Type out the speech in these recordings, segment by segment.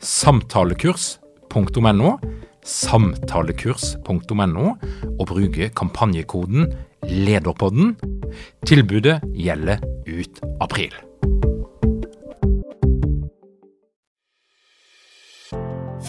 samtalekurs.no, samtalekurs.no, og bruke kampanjekoden LEDERPODDEN. Tilbudet gjelder ut april.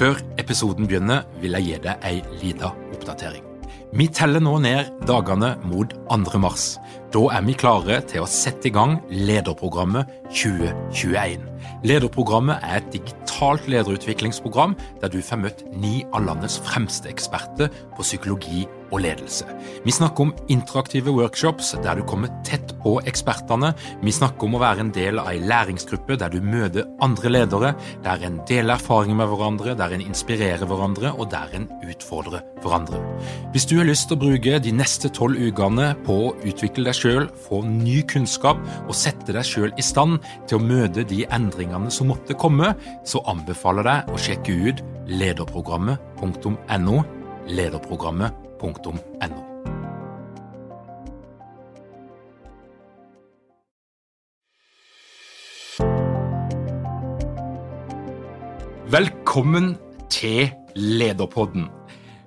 Før episoden begynner, vil jeg gi deg ei lita oppdatering. Vi teller nå ned dagene mot 2. mars. Da er vi klare til å sette i gang Lederprogrammet 2021. Lederprogrammet er et digitalt lederutviklingsprogram der du får møtt ni av landets fremste eksperter på psykologi og ledelse. Vi snakker om interaktive workshops der du kommer tett på ekspertene. Vi snakker om å være en del av ei læringsgruppe der du møter andre ledere, der en deler erfaringer med hverandre, der en inspirerer hverandre, og der en utfordrer hverandre. Hvis du har lyst til å bruke de neste tolv ukene på å utvikle deg sjøl, få ny kunnskap og sette deg sjøl i stand til å møte de endringene som måtte komme, så anbefaler jeg deg å sjekke ut lederprogrammet.no. Lederprogrammet.no. Velkommen til Lederpodden.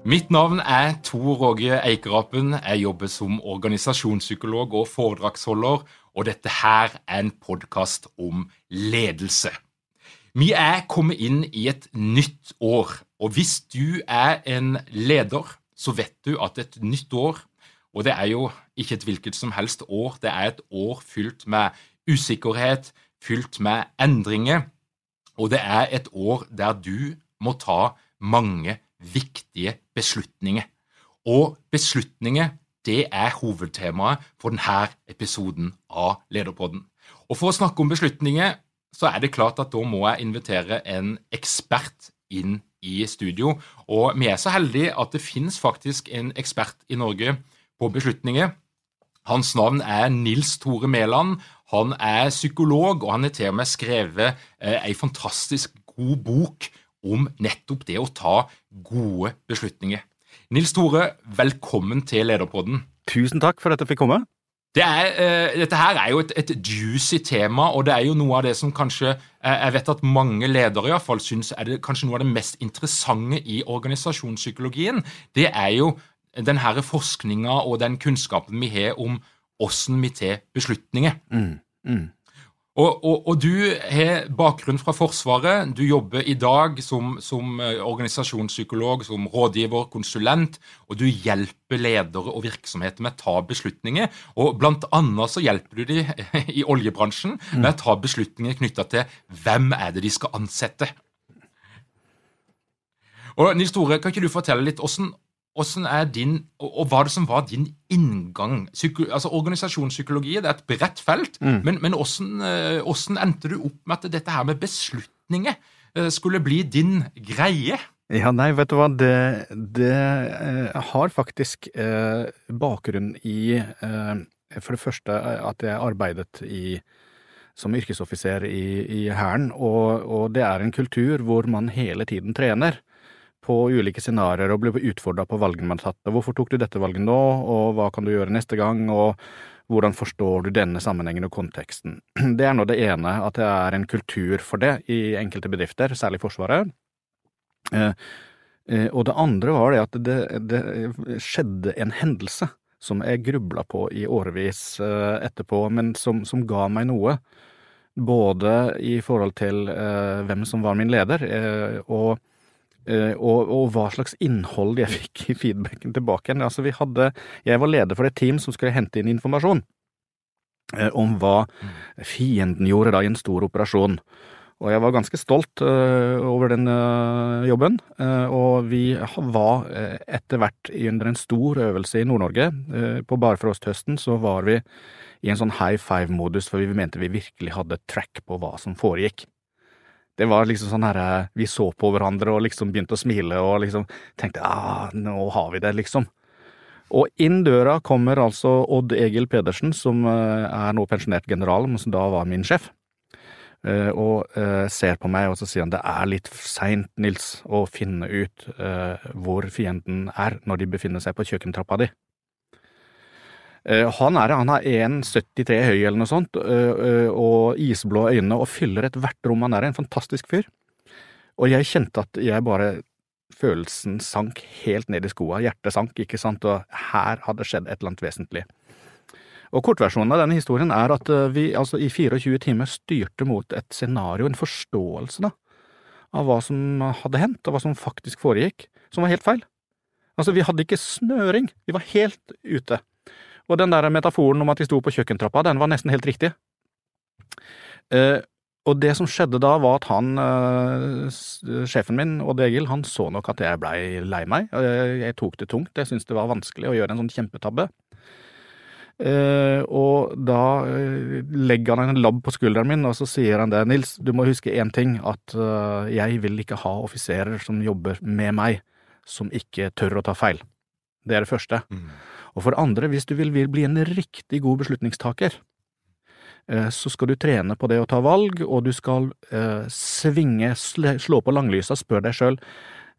Mitt navn er Tor Åge Eikerapen. Jeg jobber som organisasjonspsykolog og foredragsholder, og dette her er en podkast om ledelse. Vi er kommet inn i et nytt år, og hvis du er en leder, så vet du at et nytt år, og det er jo ikke et hvilket som helst år, det er et år fylt med usikkerhet, fylt med endringer, og det er et år der du må ta mange viktige beslutninger. Og beslutninger det er hovedtemaet for denne episoden av Lederpodden. Og For å snakke om beslutninger så er det klart at da må jeg invitere en ekspert inn i studio. Og vi er så heldige at det finnes faktisk en ekspert i Norge på beslutninger. Hans navn er Nils Tore Mæland. Han er psykolog, og han har til og med skrevet eh, ei fantastisk god bok om nettopp det å ta gode beslutninger. Nils Tore, velkommen til Lederpodden. Tusen takk for at jeg fikk komme. Det er, uh, dette her er jo et, et, juicy tema, og det er jo noe av det som kanskje uh, Jeg vet at mange ledere i hvert fall syns er det kanskje noe av det mest interessante i organisasjonspsykologien. Det er jo den her forskninga og den kunnskapen vi har om åssen vi tar beslutninger. Mm, mm. Og, og, og, du har bakgrunn fra Forsvaret. Du jobber i dag som, som, organisasjonspsykolog, som rådgiver, konsulent, og du hjelper ledere og virksomheter med å ta beslutninger. Og blant annet så hjelper du dem i oljebransjen med å ta beslutninger knytta til hvem er det de skal ansette. Og Nils Tore, kan ikke du fortelle litt hvordan, hvordan er din, og, hva det som var din inngang? Psyko, altså Organisasjonspsykologi det er et bredt felt, mm. men, men hvordan, eh, hvordan, endte du opp med at dette her med beslutninger eh, skulle bli din greie? Ja, nei, vet du hva, det, det eh, har faktisk eh, bakgrunn i eh, for det første at jeg arbeidet i, som yrkesoffiser i Hæren, og, og det er en kultur hvor man hele tiden trener på ulike scenarioer og ble utfordra på valgene man tatt. Hvorfor tok du dette valget nå, og hva kan du gjøre neste gang, og hvordan forstår du denne sammenhengen og konteksten? Det er nå det ene, at det er en kultur for det i enkelte bedrifter, særlig Forsvaret. Eh, eh, og det andre var det at det, det skjedde en hendelse som jeg grubla på i årevis eh, etterpå, men som, som, ga meg noe. Både i forhold til hvem som var min leder, og og, og, hva slags innhold jeg fikk i feedbacken tilbake igjen. Altså, vi hadde Jeg var leder for et team som skulle hente inn informasjon eh, om hva fienden gjorde da i en stor operasjon. Og jeg var ganske stolt uh, over den uh, jobben. Uh, og vi var etter hvert under en stor øvelse i Nord-Norge. på Barfrosthøsten så var vi i en sånn high five-modus, for vi mente vi virkelig hadde track på hva som foregikk. Det var liksom sånn herre Vi så på hverandre og liksom begynte å smile og liksom tenkte ah, nå har vi det, liksom. Og inn døra kommer altså Odd Egil Pedersen, som eh, er nå pensjonert general, men som da var min sjef. Eh, og eh, ser på meg, og så sier han det er litt seint, Nils, å finne ut hvor fienden er når de befinner seg på kjøkkentrappa di. Eh, han er, han er 1,73 høy eller noe sånt, eh, eh, og isblå øyne, og fyller ethvert rom. Han er en fantastisk fyr. Og jeg kjente at jeg bare Følelsen sank helt ned i skoa, hjertet sank, ikke sant, og her hadde skjedd et eller annet vesentlig. Og Kortversjonen av denne historien er at vi altså i 24 timer styrte mot et scenario, en forståelse da, av hva som hadde hendt, og hva som faktisk foregikk, som var helt feil. Altså, vi hadde ikke snøring, vi var helt ute. Og den der metaforen om at de sto på kjøkkentrappa, den var nesten helt riktig. Eh, og det som skjedde da, var at han, eh, sjefen min, Odd Egil, han så nok at jeg blei lei meg. Jeg, jeg tok det tungt, jeg syntes det var vanskelig å gjøre en sånn kjempetabbe. Eh, og da eh, legger han en labb på skulderen min, og så sier han det, Nils, du må huske én ting, at uh, jeg vil ikke ha offiserer som jobber med meg, som ikke tør å ta feil. Det er det første. Mm. Og for andre, hvis du vil bli en riktig god beslutningstaker, eh, så skal du trene på det å ta valg, og du skal eh, svinge, slå på langlysa, spør deg sjøl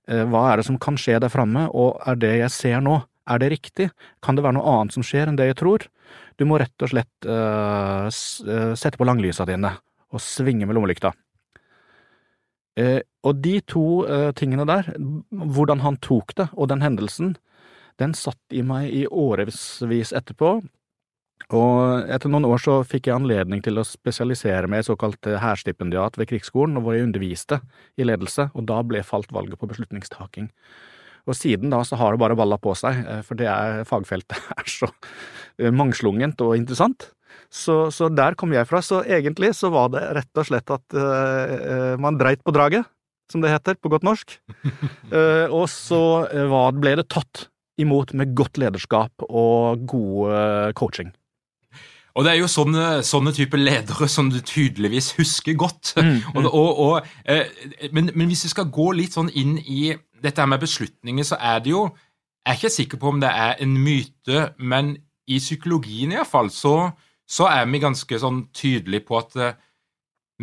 eh, hva er det som kan skje der framme, og er det jeg ser nå, er det riktig, kan det være noe annet som skjer enn det jeg tror? Du må rett og slett sette på langlysa dine og svinge med lommelykta. Og de to tingene der, hvordan han tok det, og den hendelsen, den satt i meg i årevis etterpå, og etter noen år så fikk jeg anledning til å spesialisere meg i såkalt hærstipendiat ved krigsskolen, hvor jeg underviste i ledelse, og da ble falt valget på beslutningstaking. Og siden da så har det bare balla på seg, eh, for det er, fagfeltet er så eh, mangslungent og interessant. Så, så, der kom jeg fra. Så egentlig så var det rett og slett at uh, man dreit på draget, som det heter på godt norsk. Uh, og så ble det tatt imot med godt lederskap og god eh, coaching. Og det er jo sånne, sånne typer ledere som du tydeligvis husker godt. Mm, mm. Og, og, og, eh, men, men, hvis vi skal gå litt sånn inn i dette med beslutninger, så er det jo Jeg er ikke sikker på om det er en myte, men i psykologien iallfall så, så er vi ganske sånn tydelige på at eh,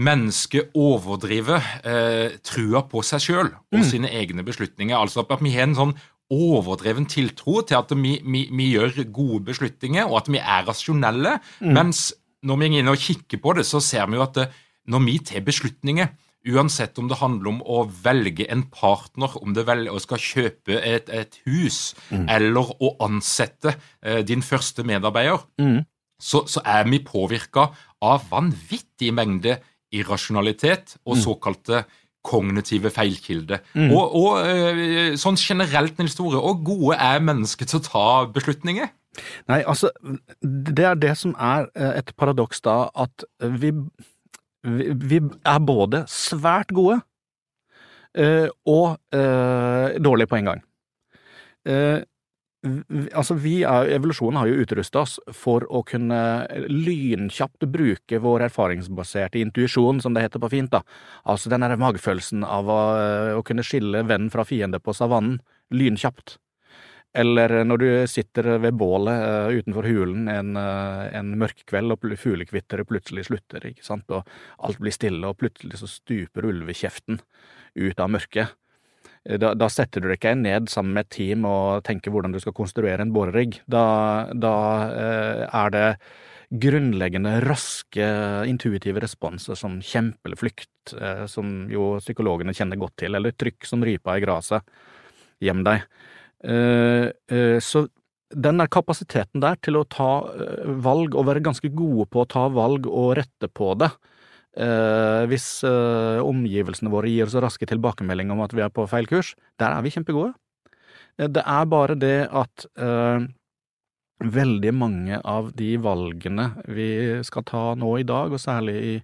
mennesket overdriver eh, trua på seg sjøl og mm. sine egne beslutninger. Altså at vi har en sånn overdreven tiltro til at vi, vi, vi, gjør gode beslutninger, og at vi er rasjonelle. Mm. Mens når vi går inn og kikker på det, så ser vi jo at det, når vi tar beslutninger, uansett om det handler om å velge en partner, om det vel, skal kjøpe et, et hus, mm. eller å ansette eh, din første medarbeider, mm. så, så, er vi påvirka av vanvittig mengde irrasjonalitet og mm. såkalte kognitive feilkilder. Mm. Og, og, eh, sånn generelt, Nils Tore, og gode er mennesker til å ta beslutninger? Nei, altså, det er det som er eh, et paradoks da, at vi, vi, vi er både svært gode uh, og dårlige på en gang. Altså, vi er, Evolusjonen har jo utrusta oss for å kunne lynkjapt bruke vår erfaringsbaserte intuisjon, som det heter på fint. da. Altså den derre magefølelsen av å, å kunne skille venn fra fiende på savannen, lynkjapt. Eller når du sitter ved bålet uh, utenfor hulen en, en mørk kveld, og fuglekvitteret plutselig slutter, ikke sant, og alt blir stille, og plutselig så stuper ulvekjeften ut av mørket. Da, da, setter du deg ikke ned sammen med et team og tenker hvordan du skal konstruere en borerigg. Da, da eh, er det grunnleggende raske, intuitive responser som kjempe eller flykt, eh, som jo psykologene kjenner godt til, eller trykk som rypa i gresset. Gjem deg. Eh, eh, så den der kapasiteten der til å ta eh, valg, og være ganske gode på å ta valg og rette på det, Eh, hvis eh, omgivelsene våre gir oss raske tilbakemeldinger om at vi er på feil kurs, der er vi kjempegode. Eh, det er bare det at veldig mange av de valgene vi skal ta nå i dag, og særlig i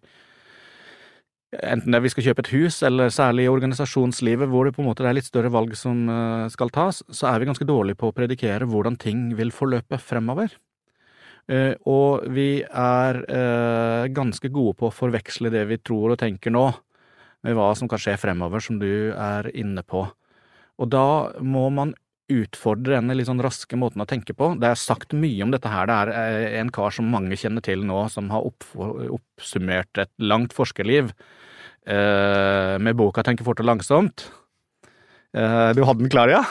Enten det er vi skal kjøpe et hus, eller særlig i organisasjonslivet, hvor det på en måte er litt større valg som skal tas, så er vi ganske dårlige på å predikere hvordan ting vil forløpe fremover. Uh, og vi er uh, ganske gode på å forveksle det vi tror og tenker nå, med hva som kan skje fremover, som du er inne på. Og da må man utfordre denne litt sånn raske måten å tenke på. Det er sagt mye om dette her. Det er uh, en kar som mange kjenner til nå, som har oppsummert et langt forskerliv med boka Tenke fort og langsomt. du hadde den klar, ja?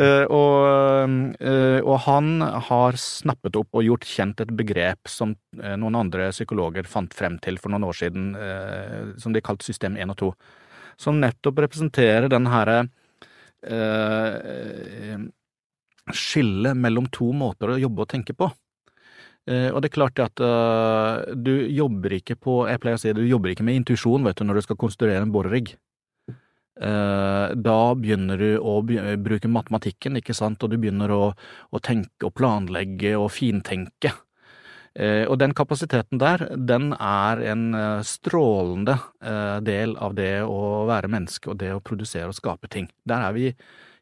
Uh, og, uh, og, han har snappet opp og gjort kjent et begrep som uh, noen andre psykologer fant frem til for noen år siden, som de kalte system 1 og 2, som nettopp representerer den herre skillet mellom to måter å jobbe og tenke på. og det er klart at du jobber ikke på Jeg pleier å si du jobber ikke med intuisjon, når du skal konstruere en borerigg. Eh, da begynner du å bruke matematikken, ikke sant, og du begynner å, å tenke og planlegge og fintenke. Eh, og den kapasiteten der, den er en eh, strålende del av det å være menneske og det å produsere og skape ting. Der er vi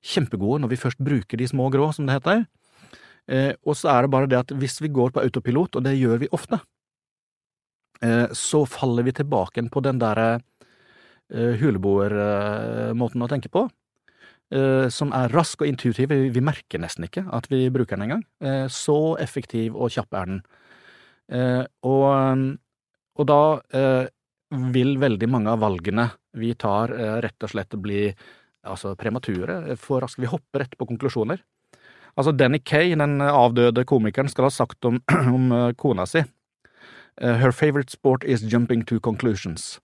kjempegode når vi først bruker de små grå, som det heter. Og så er det bare det at hvis vi går på autopilot, og det gjør vi ofte, så faller vi tilbake på den derre Eh, huleboermåten å tenke på, eh, som er rask og intuitiv. Vi merker nesten ikke at vi bruker den engang. Eh, så effektiv og kjapp er den. Og, og da vil veldig mange av valgene vi tar, rett og slett bli altså premature, for raskt. Vi hopper rett på konklusjoner. Altså, Danny Kay, den avdøde komikeren, skal ha sagt om, om kona si Her favorite sport is jumping to conclusions.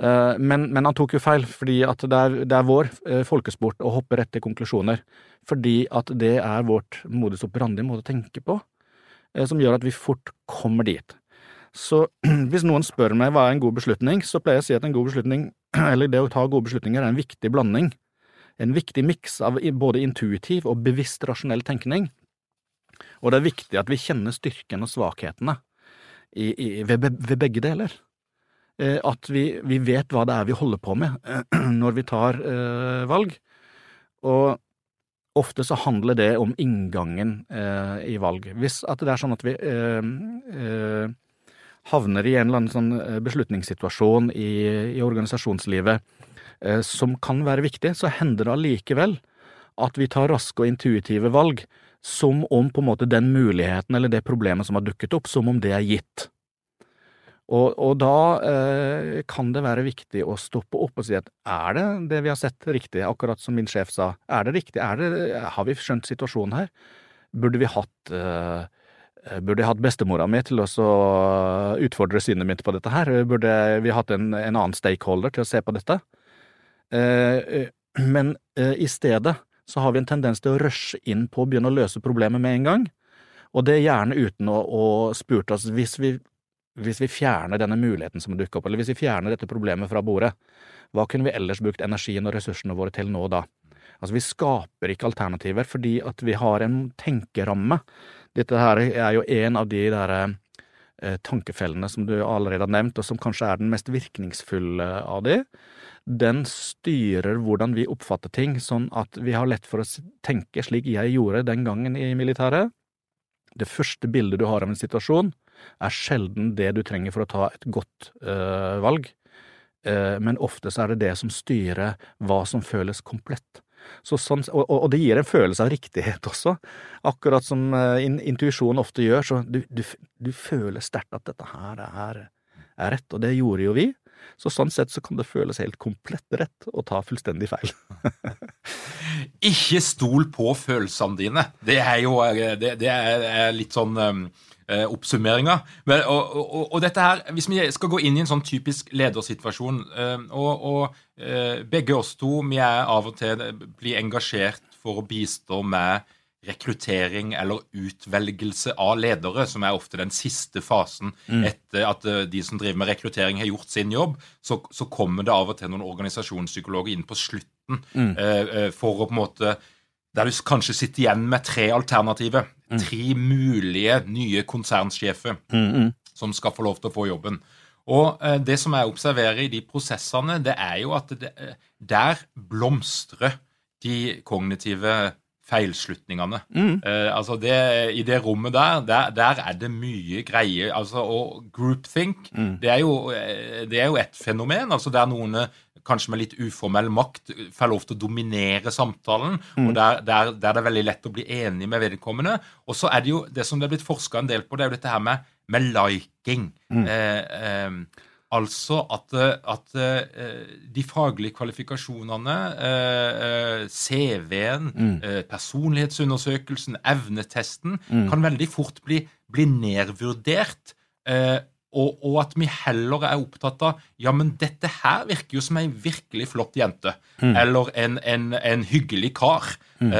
Eh, men, men, han tok jo feil, fordi at det er, det er vår eh, folkesport å hoppe rett til konklusjoner. Fordi at det er vårt modus operandi måte å tenke på, eh, som gjør at vi fort kommer dit. Så hvis noen spør meg hva er en god beslutning, så pleier jeg å si at en god beslutning, eller det å ta gode beslutninger, er en viktig blanding. En viktig miks av både intuitiv og bevisst rasjonell tenkning. Og det er viktig at vi kjenner styrken og svakhetene i, i, ved, ved begge deler. Eh, at vi, vi, vet hva det er vi holder på med når vi tar eh, valg. Og ofte så handler det om inngangen eh, i valg. Hvis at det er sånn at vi eh, eh havner i en eller annen sånn eh, beslutningssituasjon i, i organisasjonslivet som kan være viktig, så hender det allikevel at vi tar raske og intuitive valg som om på en måte den muligheten eller det problemet som har dukket opp, som om det er gitt. Og, og da eh, kan det være viktig å stoppe opp og si at er det det vi har sett riktig, akkurat som min sjef sa, er det riktig, er det, har vi skjønt situasjonen her? Burde vi hatt eh, Burde jeg hatt bestemora mi til å utfordre synet mitt på dette her? Burde vi hatt en, en annen stakeholder til å se på dette? Eh, men eh, i stedet så har vi en tendens til å rushe inn på å begynne å løse problemet med en gang. Og det er gjerne uten å, å spurt oss hvis vi hvis vi fjerner denne muligheten som dukker opp, eller hvis vi fjerner dette problemet fra bordet, hva kunne vi ellers brukt energien og ressursene våre til nå da? Altså, vi skaper ikke alternativer fordi at vi har en tenkeramme. Dette her er jo en av de der eh, tankefellene som du allerede har nevnt, og som kanskje er den mest virkningsfulle av de. Den styrer hvordan vi oppfatter ting, sånn at vi har lett for å tenke slik jeg gjorde den gangen i militæret. Det første bildet du har av en situasjon, er sjelden det du trenger for å ta et godt uh, valg, uh, men ofte så er det det som styrer hva som føles komplett. Sånn, og, og, det gir en følelse av riktighet også, akkurat som uh, in, intuisjon ofte gjør, så du, du, du føler sterkt at dette her er, er rett, og det gjorde jo vi. Så sånn sett så kan det føles helt komplett rett å ta fullstendig feil. Ikke stol på følelsene dine. Det er jo det, det er litt sånn eh, oppsummeringa. Og, og, og, dette her, Hvis vi skal gå inn i en sånn typisk ledersituasjon, eh, og, og eh, begge oss to vi er av og til blir engasjert for å bistå med rekruttering eller utvelgelse av ledere, som er ofte den siste fasen mm. etter at eh, de som driver med rekruttering, har gjort sin jobb, så, så kommer det av og til noen organisasjonspsykologer inn på slutten mm. uh, for å på en måte Der du kanskje sitter igjen med tre alternativer. Mm. Tre mulige nye konsernsjefer mm, som skal få lov til å få jobben. Og eh, det som jeg observerer i de prosessene, det er jo at det, der blomstrer de kognitive feilslutningene. Mm. Uh, altså det, I det rommet der, der, der, er det mye greier. Altså, og groupthink, mm. det, er jo, eh, det er jo et fenomen. altså Der noen eh, kanskje med litt uformell makt får lov til å dominere samtalen, mm. og der, der, der, det er veldig lett å bli enig med vedkommende. Og så er det jo det som det er blitt forska en del på, det er jo dette her med, med liking. Mm. Eh, eh, Altså at, at eh, de faglige kvalifikasjonene, uh, uh, CV-en, mm. personlighetsundersøkelsen, evnetesten, mm. kan veldig fort bli, bli nedvurdert. Og, og, at vi heller er opptatt av ja, men dette her virker jo som ei virkelig flott jente. Mm. Eller en, en, en, hyggelig kar. Mm.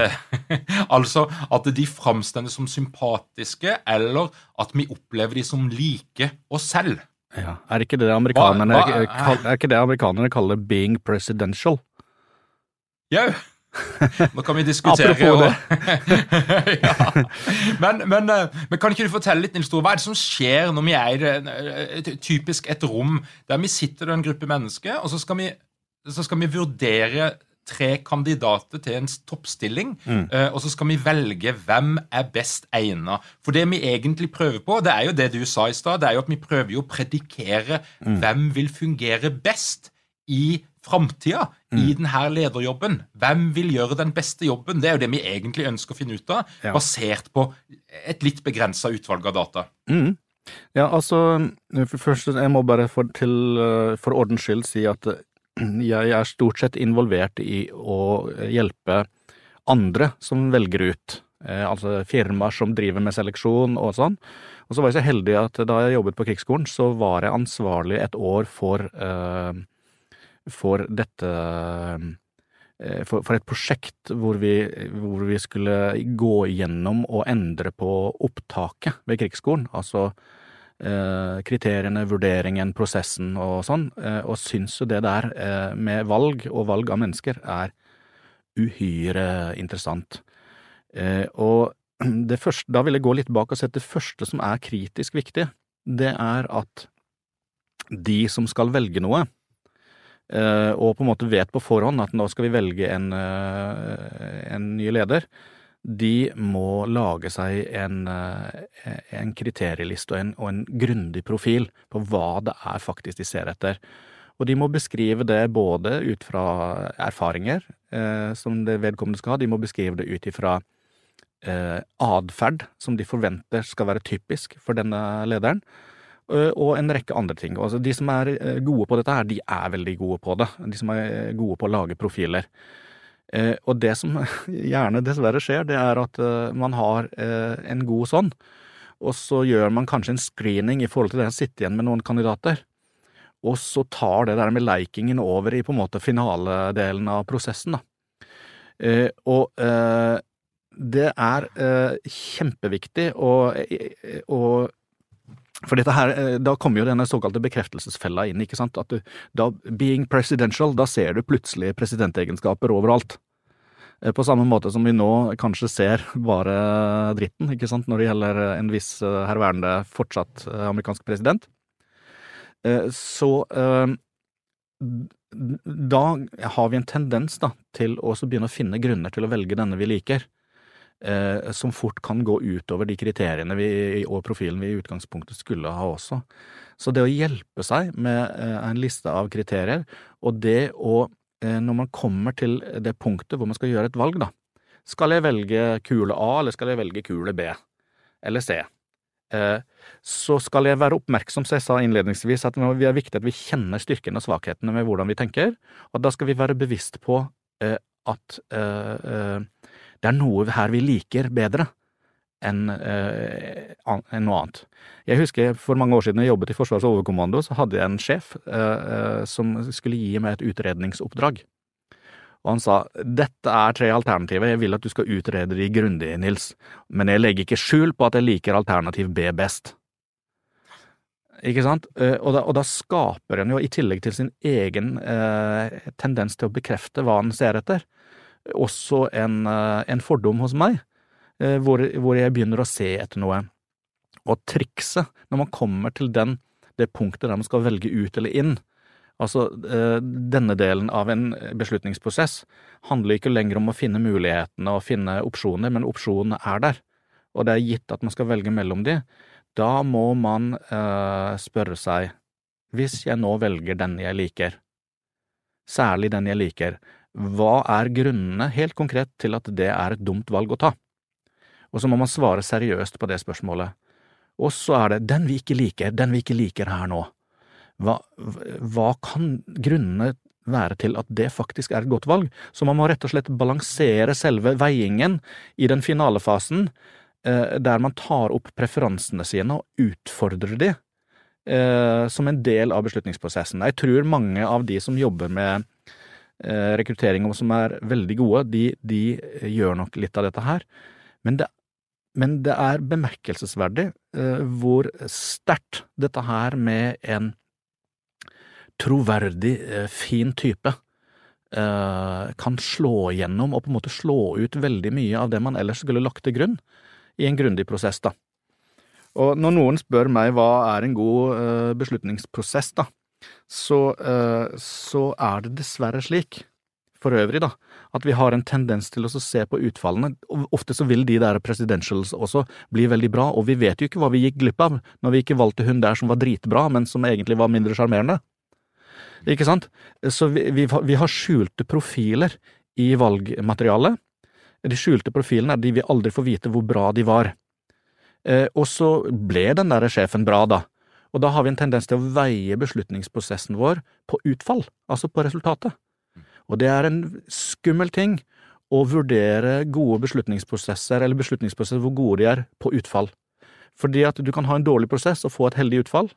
altså at de framstår som sympatiske, eller at vi opplever de som like oss selv. Ja, Er ikke det amerikanerne, hva, hva, er ikke det amerikanerne kaller 'being presidential'? Jau! Nå kan vi diskutere. Apropos det. ja. men, men, eh, men, kan ikke du fortelle litt, Nils Tore, hva er det som skjer når vi er i et, typisk et rom der vi sitter en gruppe mennesker, og så skal vi, så skal vi vurdere tre kandidater til en toppstilling, mm. uh, og så skal vi velge hvem er best egnet. For det vi egentlig prøver på, det er jo det du sa i stad, det er jo at vi prøver jo å predikere mm. hvem vil fungere best i framtida, mm. i denne lederjobben. Hvem vil gjøre den beste jobben? Det er jo det vi egentlig ønsker å finne ut av, ja. basert på et litt begrensa utvalg av data. Mm. Ja, altså Først, jeg må bare for, til, eh, for ordens skyld si at jeg er stort sett involvert i å hjelpe andre som velger ut, eh, altså firmaer som driver med seleksjon og sånn. Og så var jeg så heldig at da jeg jobbet på Krigsskolen, så var jeg ansvarlig et år for, uh, for dette uh, for, for, et prosjekt hvor vi, hvor vi skulle gå igjennom og endre på opptaket ved Krigsskolen. Altså Eh, kriteriene, vurderingen, prosessen og sånn, eh, og syns jo det der eh, med valg og valg av mennesker er uhyre interessant. Og det første, da vil jeg gå litt bak og se at det første som er kritisk viktig, det er at de som skal velge noe, og på en måte vet på forhånd at nå skal vi velge en, en ny leder, de må lage seg en, eh, en kriterieliste og en, og en grundig profil på hva det er faktisk de ser etter. Og de må beskrive det både ut fra erfaringer eh, som det vedkommende skal ha, de må beskrive det ut ifra eh, atferd som de forventer skal være typisk for denne lederen, eh, og en rekke andre ting. Altså, de som er eh, gode på dette her, de er veldig gode på det. De som er gode på å lage profiler. Eh, og det som gjerne dessverre skjer, det er at eh, man har eh, en god sånn, og så gjør man kanskje en screening i forhold til det å sitte igjen med noen kandidater. Og så tar det der med leikingen over i på en måte finaledelen av prosessen, da. og det er kjempeviktig å, å for dette her, eh, Da kommer jo denne såkalte bekreftelsesfella inn. ikke sant? At du, da, Being presidential, da ser du plutselig presidentegenskaper overalt. Eh, på samme måte som vi nå kanskje ser bare dritten, ikke sant, når det gjelder en viss eh, herværende fortsatt amerikansk president. Så da har vi en tendens da, til å begynne å finne grunner til å velge denne vi liker eh, som fort kan gå utover de kriteriene vi, og profilen vi i utgangspunktet skulle ha også. Så det å hjelpe seg med eh, en liste av kriterier, og det å, eh, når man kommer til det punktet hvor man skal gjøre et valg, da, skal jeg velge kule A, eller skal jeg velge kule B, eller C? Eh, så skal jeg være oppmerksom, som jeg sa innledningsvis, at det er viktig at vi kjenner styrkene og svakhetene med hvordan vi tenker, og da skal vi være bevisst på eh, at eh, det er noe her vi liker bedre enn eh, en noe annet. Jeg husker for mange år siden jeg jobbet i Forsvarets overkommando, så hadde jeg en sjef eh, eh, som skulle gi meg et utredningsoppdrag. Og han sa dette er tre alternativer, jeg vil at du skal utrede de grundig, Nils, men jeg legger ikke skjul på at jeg liker alternativ B best. Ikke sant? Eh, og da, og da skaper en jo, i tillegg til sin egen eh, tendens til å bekrefte hva han ser etter, også en, eh, en fordom hos meg, eh, hvor, hvor, jeg begynner å se etter noe. Og trikset, når man kommer til den, det punktet der man skal velge ut eller inn, altså eh, denne delen av en beslutningsprosess, handler ikke lenger om å finne mulighetene og finne opsjoner, men opsjonene er der, og det er gitt at man skal velge mellom de. Da må man eh, spørre seg, hvis jeg nå velger den jeg liker, særlig den jeg liker, hva er grunnene helt konkret til at det er et dumt valg å ta? Og så må man svare seriøst på det spørsmålet. Og så er det den vi ikke liker, den vi ikke liker her nå. Hva, hva kan grunnene være til at det faktisk er et godt valg? Så man må rett og slett balansere selve veiingen i den finalefasen Eh, der man tar opp preferansene sine og utfordrer de eh, som en del av beslutningsprosessen. Jeg tror mange av de som jobber med rekruttering som er veldig gode, de, de gjør nok litt av dette her. Men det, men det er bemerkelsesverdig hvor sterkt dette her med en troverdig, fin type kan slå gjennom og på en måte slå ut veldig mye av det man ellers skulle lagt til grunn i en grundig prosess, da. Og når noen spør meg hva er en god beslutningsprosess, da, så, uh, så, er det dessverre slik, for øvrig, da, at vi har en tendens til å se på utfallene. Ofte så vil de der presidentials også bli veldig bra, og vi vet jo ikke hva vi gikk glipp av når vi ikke valgte hun der som var dritbra, men som egentlig var mindre sjarmerende. Ikke sant? Så vi, vi, vi har skjulte profiler i valgmaterialet de skjulte profilene er de vi aldri får vite hvor bra de var. Eh, og så ble den der sjefen bra, da. Og da har vi en tendens til å veie beslutningsprosessen vår på utfall, altså på resultatet. Og det er en skummel ting å vurdere gode beslutningsprosesser, eller beslutningsprosesser hvor gode de er, på utfall. Fordi at du kan ha en dårlig prosess og få et heldig utfall,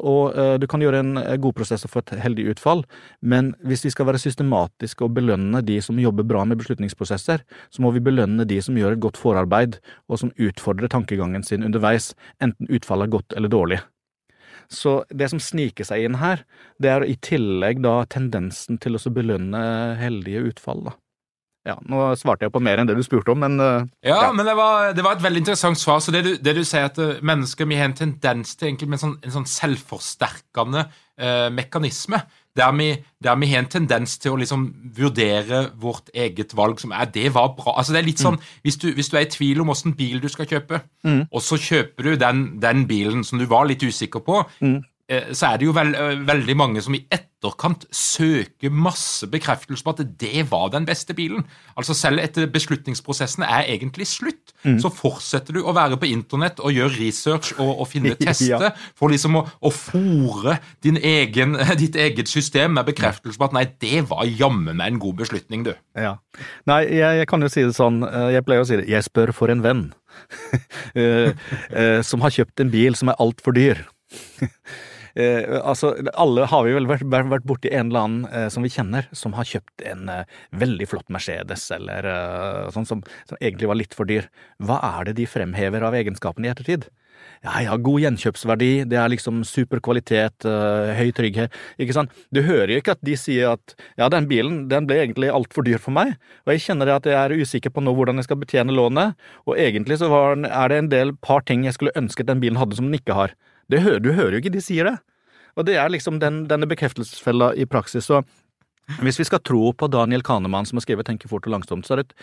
og eh, du kan gjøre en eh, god prosess og få et heldig utfall, men hvis vi skal være systematiske og belønne de som jobber bra med beslutningsprosesser, så må vi belønne de som gjør et godt forarbeid, og som utfordrer tankegangen sin underveis, enten utfallet er godt eller dårlig. Så det som sniker seg inn her, det er i tillegg da tendensen til å belønne heldige utfall, da. Ja, Nå svarte jeg på mer enn det du spurte om, men uh, Ja, ja. men det var, det var, et veldig interessant svar. Så det du, det du sier, at eh, mennesker vi har en tendens til egentlig med en sånn, en sånn selvforsterkende uh, mekanisme. Der vi, der vi, har en tendens til å liksom vurdere vårt eget valg som er det var bra. Altså det er litt sånn, mm. hvis, du, hvis, du, er i tvil om hvilken bil du skal kjøpe, mm. og så kjøper du den, den, bilen som du var litt usikker på, mm. Eh, så er det jo veld, eh, veldig mange som i etterkant søker masse bekreftelse på at det var den beste bilen. Altså Selv etter beslutningsprosessen er egentlig slutt, mm. så fortsetter du å være på internett og gjøre research og, og finne tester ja. for liksom å, å fòre ditt eget system med bekreftelse på at nei, det var jammen meg en god beslutning, du. Ja. Nei, jeg, jeg, kan jo si det sånn, eh, jeg pleier å si det, jeg spør for en venn. som har kjøpt en bil som er altfor dyr. Eh, altså, alle har vi vel vært, vært borti en eller annen eh, som vi kjenner, som har kjøpt en eh, veldig flott Mercedes, eller sånn som, som, egentlig var litt for dyr. Hva er det de fremhever av egenskapene i ettertid? Ja, ja, god gjenkjøpsverdi, det er liksom super kvalitet, uh, høy trygghet, ikke sant. Du hører jo ikke at de sier at ja, den bilen den ble egentlig altfor dyr for meg, og jeg kjenner at jeg er usikker på nå hvordan jeg skal betjene lånet, og egentlig så var, er det en del par ting jeg skulle ønsket den bilen hadde som den ikke har. Hører, du hører jo ikke de sier det. Og det er liksom den, denne bekreftelsesfella i praksis. Så hvis vi skal tro på Daniel Kahneman, som har skrevet Tenke fort og langsomt, så er det et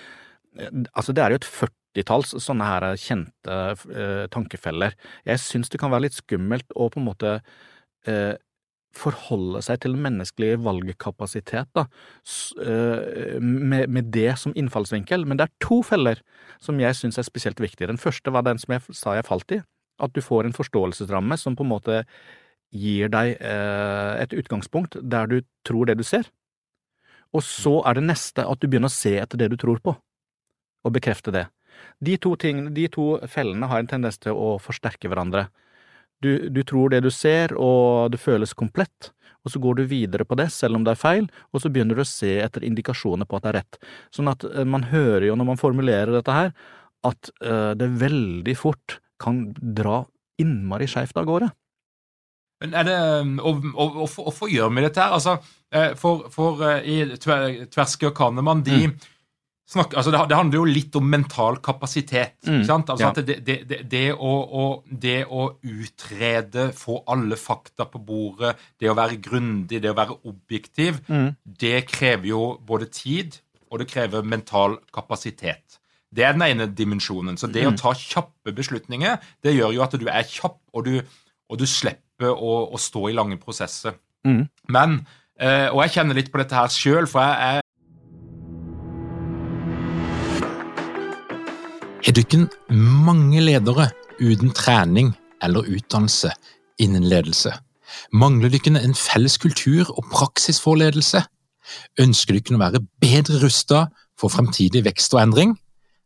Altså, det er jo et førtitalls sånne her kjente eh, tankefeller. Jeg syns det kan være litt skummelt å på en måte eh, forholde seg til menneskelig valgkapasitet da, uh, med, med, det som innfallsvinkel, men det er to feller som jeg syns er spesielt viktige. Den første var den som jeg sa jeg falt i, at du får en forståelsesramme som på en måte gir deg eh, et utgangspunkt der du tror det du ser. Og så er det neste at du begynner å se etter det du tror på, og bekrefte det. De to, tingene, de to fellene har en tendens til å forsterke hverandre. Du, du tror det du ser, og det føles komplett, og så går du videre på det, selv om det er feil, og så begynner du å se etter indikasjoner på at det er rett. Sånn at eh, man hører jo når man formulerer dette her, at uh, det veldig fort kan dra innmari skeivt av gårde. Men er det, og, og, og, Hvorfor gjør vi dette her? Altså, eh, for, for i Tverske og Kahneman de mm snakker, altså det, det, handler jo litt om mental kapasitet. Mm, altså ja. det, det, det, å, å, det, å, utrede, få alle fakta på bordet, det å være grundig, det å være objektiv, mm. det krever jo både tid, og det krever mental kapasitet. Det er den ene dimensjonen. Så det mm. å ta kjappe beslutninger, det gjør jo at du er kjapp, og du, og du slipper å, å, stå i lange prosesser. Mm. Men, eh, og jeg kjenner litt på dette her sjøl, for jeg er Er ikke mange ledere uten trening eller utdannelse innen ledelse? Mangler du ikke en felles kultur og praksis for ledelse? Ønsker dykken å være bedre rustet for fremtidig vekst og endring?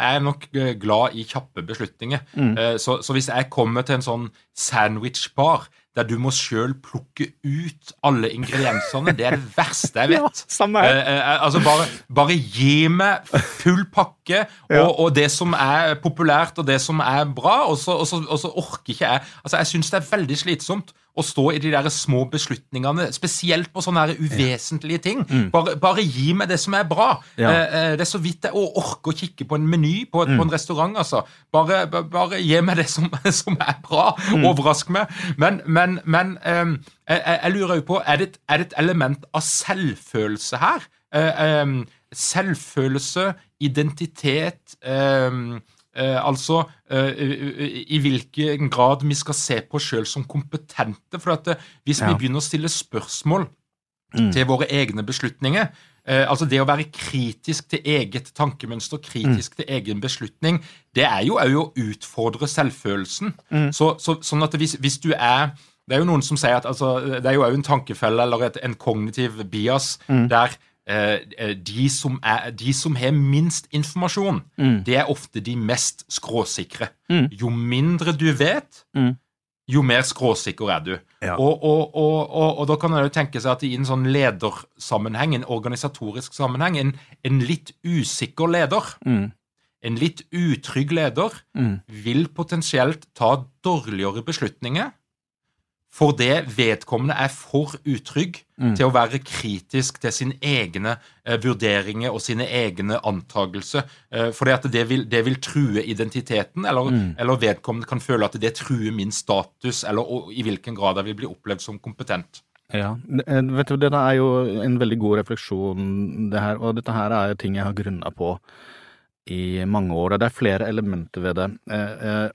Jeg er nok eh, glad i kjappe beslutninger. Mm. Eh, så, så, hvis jeg kommer til en sånn sandwichbar der du må sjøl plukke ut alle ingrediensene. Det er det verste jeg vet. Ja, samme her. Eh, altså bare, bare, gi meg full pakke og, ja. og, det som er populært og det som er bra, og så, og så, og så orker ikke jeg Altså, Jeg syns det er veldig slitsomt å stå i de der små beslutningene, spesielt på sånne uvesentlige ting. Mm. Bare, bare, gi meg det som er bra. Ja. Eh, eh det er så vidt jeg orker å kikke på en meny på, mm. på en restaurant, altså. Bare, bare, gi meg det som, som er bra. Mm. Overrask meg. Men, men, men eh, jeg, jeg, lurer jo på, er det, er det, et element av selvfølelse her? Eh, um, selvfølelse, identitet Eh, altså eh, i hvilken grad vi skal se på oss sjøl som kompetente. For at, eh, hvis vi begynner å stille spørsmål mm. til våre egne beslutninger eh, Altså det å være kritisk til eget tankemønster, kritisk mm. til egen beslutning, det er jo òg å utfordre selvfølelsen. Mm. Så, så, sånn at hvis, hvis, du er Det er jo noen som sier at altså, det er jo òg en tankefelle eller et, en kognitiv bias mm. der Eh, eh, de som, er, de som har minst informasjon, mm. det er ofte de mest skråsikre. Mm. Jo mindre du vet, mm. jo mer skråsikker er du. Ja. Og, og, og, og, da kan en tenke seg at i en sånn ledersammenheng, en organisatorisk sammenheng, en, en litt usikker leder mm. En litt utrygg leder mm. vil potensielt ta dårligere beslutninger fordi vedkommende er for utrygg mm. til å være kritisk til sine egne eh, vurderinger og sine egne antakelser. Eh, fordi at det vil, det vil, true identiteten, eller, mm. eller, vedkommende kan føle at det truer min status, eller og, i hvilken grad jeg vil bli opplevd som kompetent. Ja, eh, vet du, Dette er jo en veldig god refleksjon, det her, og dette her er ting jeg har grunna på i mange år. og Det er flere elementer ved det. Eh, eh,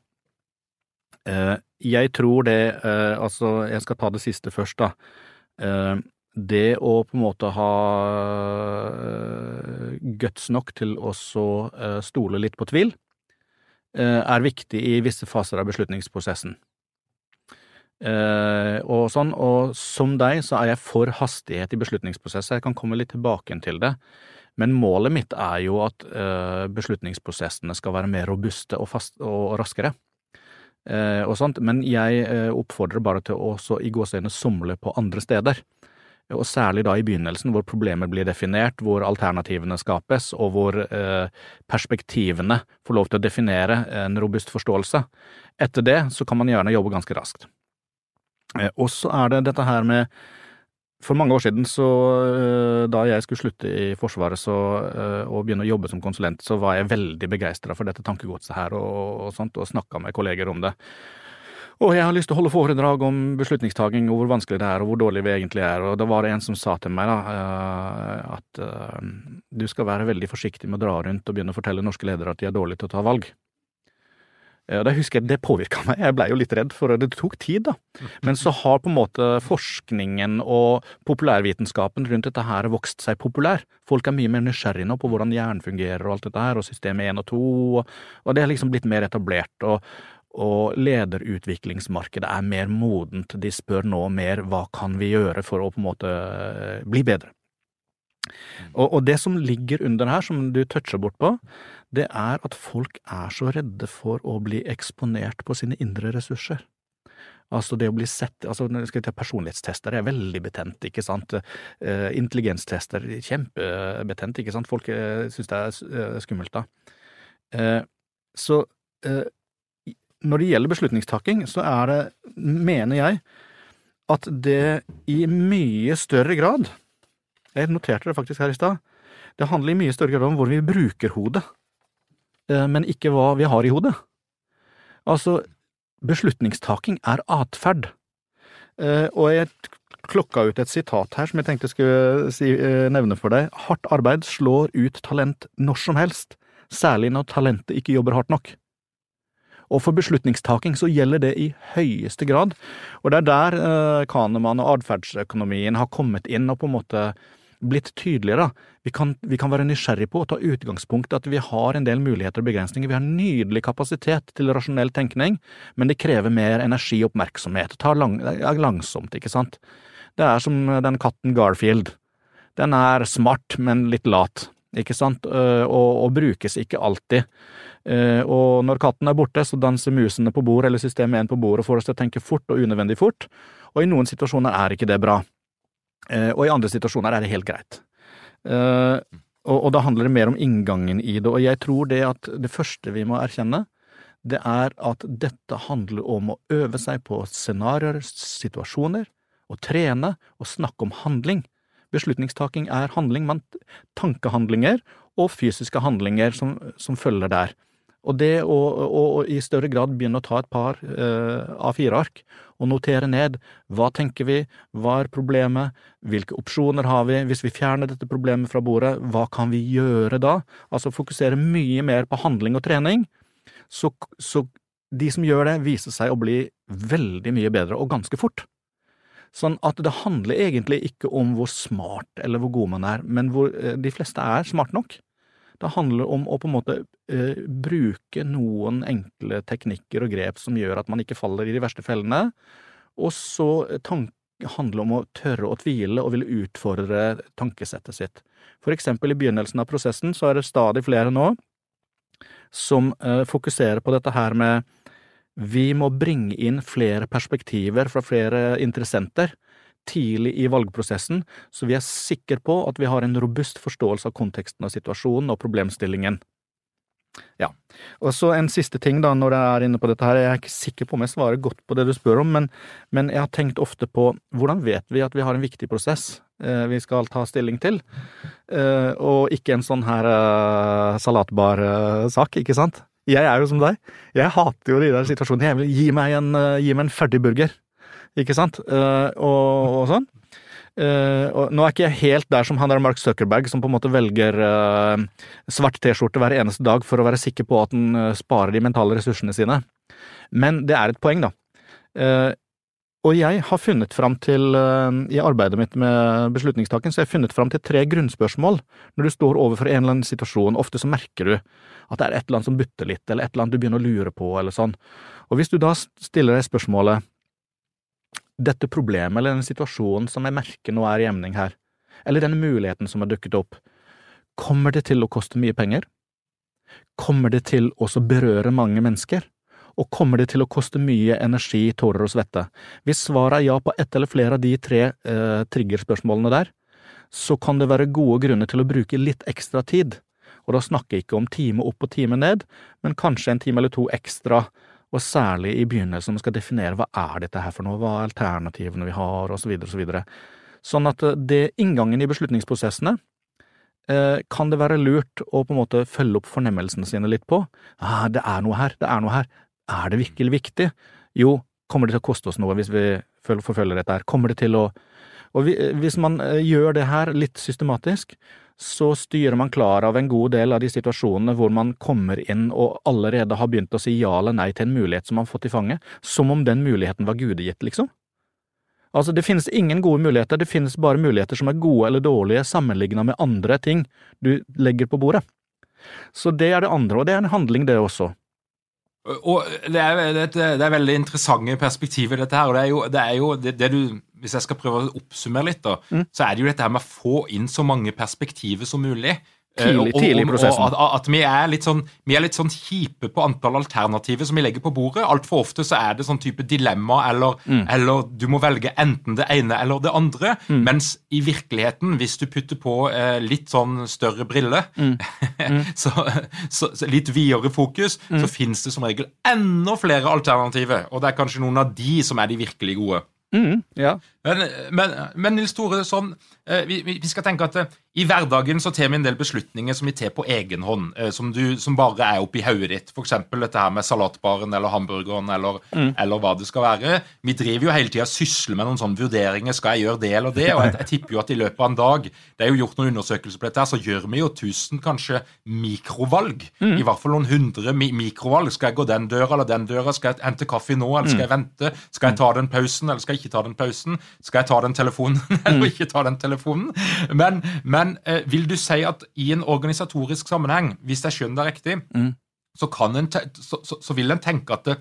eh jeg tror det eh, Altså, jeg skal ta det siste først, da. Eh, det å på en måte ha eh, guts nok til å eh, stole litt på tvil, eh, er viktig i visse faser av beslutningsprosessen. Og sånn, og som deg så er jeg for hastighet i beslutningsprosesser. Jeg kan komme litt tilbake til det. Men målet mitt er jo at beslutningsprosessene skal være mer robuste og, fast, og raskere. Eh, og sånt, men jeg eh, oppfordrer bare til å også i gåseøynene somle på andre steder. Og særlig da i begynnelsen, hvor problemet blir definert, hvor alternativene skapes, og hvor eh, perspektivene får lov til å definere en robust forståelse. Etter det så kan man gjerne jobbe ganske raskt. Eh, og så er det dette her med for mange år siden, så, eh, da jeg skulle slutte i Forsvaret så, eh, og begynne å jobbe som konsulent, så var jeg veldig begeistra for dette tankegodset her og, og sånt, og snakka med kolleger om det. Og jeg har lyst til å holde foredrag om beslutningstaking og hvor vanskelig det er og hvor dårlig vi egentlig er, og da var det en som sa til meg da, eh, at du skal være veldig forsiktig med å dra rundt og begynne å fortelle norske ledere at de er dårlige til å ta valg. Eh, Det husker jeg, det påvirka meg, jeg blei jo litt redd, for det tok tid, da. Men så har på en måte forskningen og populærvitenskapen rundt dette her vokst seg populær. Folk er mye mer nysgjerrige nå på hvordan hjernen fungerer og alt dette her, og systemet 1 og 2, og, og det har liksom blitt mer etablert. og og lederutviklingsmarkedet er mer modent. De spør nå mer hva kan vi gjøre for å på en måte bli bedre. Og, og det som ligger under her, som du toucher bort på, det er at folk er så redde for å bli eksponert på sine indre ressurser. Altså det å bli sett altså Personlighetstester er veldig betent, ikke sant. Eh, intelligenstester kjempebetent, ikke sant. Folk eh, syns det er eh, skummelt da. Så når det gjelder beslutningstaking, så er det, mener jeg, at det i mye større grad Jeg noterte det faktisk her i stad. Det handler i mye større grad om hvor vi bruker hodet, eh, men ikke hva vi har i hodet. Altså, beslutningstaking er atferd. Eh, og jeg klokka ut et sitat her som jeg tenkte skulle si, eh, nevne for deg. Hardt arbeid slår ut talent når som helst, særlig når talentet ikke jobber hardt nok. Og for beslutningstaking så gjelder det i høyeste grad, og det er der eh, Kahneman og atferdsøkonomien har kommet inn og på en måte blitt tydeligere. Vi kan, vi kan være nysgjerrig på å ta utgangspunkt i at vi har en del muligheter og begrensninger. Vi har nydelig kapasitet til rasjonell tenkning, men det krever mer energi og oppmerksomhet. Tar lang, langsomt, ikke sant. Det er som den katten Garfield. Den er smart, men litt lat, ikke sant, og, og brukes ikke alltid. Og når katten er borte, så danser musene på bord eller systemet 1 på bordet og får oss til å tenke fort og unødvendig fort, og i noen situasjoner er ikke det bra. Og i andre situasjoner er det helt greit. Og, og da handler det mer om inngangen i det, og jeg tror det at det første vi må erkjenne, det er at dette handler om å øve seg på scenarioer, situasjoner, og trene og snakke om handling. Beslutningstaking er handling, men tankehandlinger og fysiske handlinger som, som følger der. Og det å, å, å, i større grad begynne å ta et par eh, A4-ark og notere ned hva tenker vi, hva er problemet, hvilke opsjoner har vi, hvis vi fjerner dette problemet fra bordet, hva kan vi gjøre da? Altså fokusere mye mer på handling og trening, så, så de som gjør det, viser seg å bli veldig mye bedre, og ganske fort. Sånn at det handler egentlig ikke om hvor smart eller hvor god man er, men hvor de fleste er smart nok. Det handler om å på en måte eh, bruke noen enkle teknikker og grep som gjør at man ikke faller i de verste fellene, og så handler det om å tørre å tvile og ville utfordre tankesettet sitt. For eksempel i begynnelsen av prosessen så er det stadig flere nå som eh, fokuserer på dette her med vi må bringe inn flere perspektiver fra flere interessenter tidlig i valgprosessen, så vi er sikre på at vi har en robust forståelse av konteksten av situasjonen og problemstillingen. Ja, og så en siste ting da, når jeg er inne på dette her, jeg er ikke sikker på om jeg svarer godt på det du spør om, men, men jeg har tenkt ofte på hvordan vet vi at vi har en viktig prosess eh, vi skal ta stilling til, eh, og ikke en sånn her eh, salatbar eh, ikke sant? Jeg er jo som deg, jeg hater jo de der situasjonene, jeg vil gi meg en, eh, gi meg en ferdig burger ikke sant, uh, og, og, sånn. Uh, og nå er ikke jeg helt der som han der Mark Zuckerberg, som på en måte velger uh, svart T-skjorte hver eneste dag for å være sikker på at han sparer de mentale ressursene sine. Men det er et poeng, da. og jeg har funnet fram til, i arbeidet mitt med beslutningstaken, så jeg har funnet fram til tre grunnspørsmål når du står overfor en eller annen situasjon. Ofte så merker du at det er et eller annet som butter litt, eller et eller annet du begynner å lure på, eller sånn. Og hvis du da stiller deg spørsmålet dette problemet eller den situasjonen som jeg merker nå er i emning her, eller denne muligheten som har dukket opp, kommer det til å koste mye penger? Kommer det til å berøre mange mennesker? Og kommer det til å koste mye energi, tårer og svette? Hvis svaret er ja på ett eller flere av de tre eh, triggerspørsmålene der, så kan det være gode grunner til å bruke litt ekstra tid, og da snakker jeg ikke om time opp og time ned, men kanskje en time eller to ekstra og særlig i begynnelsen skal definere hva er dette her for noe, hva er alternativene vi har, og så videre og så. Sånn at eh, det inngangen i beslutningsprosessene eh, kan det være lurt å på en måte følge opp fornemmelsene sine litt på. Ah, det er noe her, det er noe her. Er det virkelig viktig? Jo, kommer det til å koste oss noe hvis vi forfølger dette her? Kommer det til å Og hvis man eh, gjør det her litt systematisk, så styrer man klar av en god del av de situasjonene hvor man kommer inn og allerede har begynt å si ja eller nei til en mulighet som man har fått i fanget, som om den muligheten var gudegitt, liksom. Altså, det finnes ingen gode muligheter, det finnes bare muligheter som er gode eller dårlige sammenlignet med andre ting du legger på bordet. Så det er det andre, og det er en handling, det også. Og det er, det, det er veldig interessante perspektiver, dette her. og det er jo, det, er jo det, du Hvis jeg skal prøve å oppsummere litt, da, mm. så er det jo dette her med å få inn så mange perspektiver som mulig. Tidlig, eh, tidlig i prosessen. Og, at, at vi, er sånn, vi er litt sånn kjipe på antall alternativer som vi legger på bordet. Altfor ofte så er det sånn type dilemma, eller, mm. eller, du må velge enten det ene eller det andre. Mm. Mens i virkeligheten, hvis du putter på eh, litt sånn større briller, mm. mm. så, så, så, litt videre fokus, så fins det som regel enda flere alternativer. Og det er kanskje noen av de som er de virkelig gode. Mm, ja. Men, men, men, Nils Tore, sånn, eh, vi, vi, skal tenke at eh, i hverdagen så tar vi en del beslutninger som vi tar på egen hånd, eh, som, du, som bare er oppi hodet ditt. F.eks. dette her med salatbaren eller hamburgeren eller, mm. eller, hva det skal være. Vi driver jo hele tida sysler med noen sånne vurderinger. Skal jeg gjøre det eller det? Og jeg, jeg, tipper jo at i løpet av en dag, det er jo gjort noen undersøkelser på dette, her, så gjør vi jo tusen kanskje mikrovalg. Mm. I hvert fall noen hundre mi mikrovalg. Skal jeg gå den døra eller den døra? Skal jeg hente kaffe nå, eller skal jeg mm. vente? Skal jeg ta den pausen, eller skal jeg ikke ta den pausen? Skal jeg ta den telefonen eller mm. ikke ta den telefonen? Men, men eh, vil du si at i en organisatorisk sammenheng, hvis jeg skjønner det riktig, mm. så, en så, så, så, vil en tenke at det,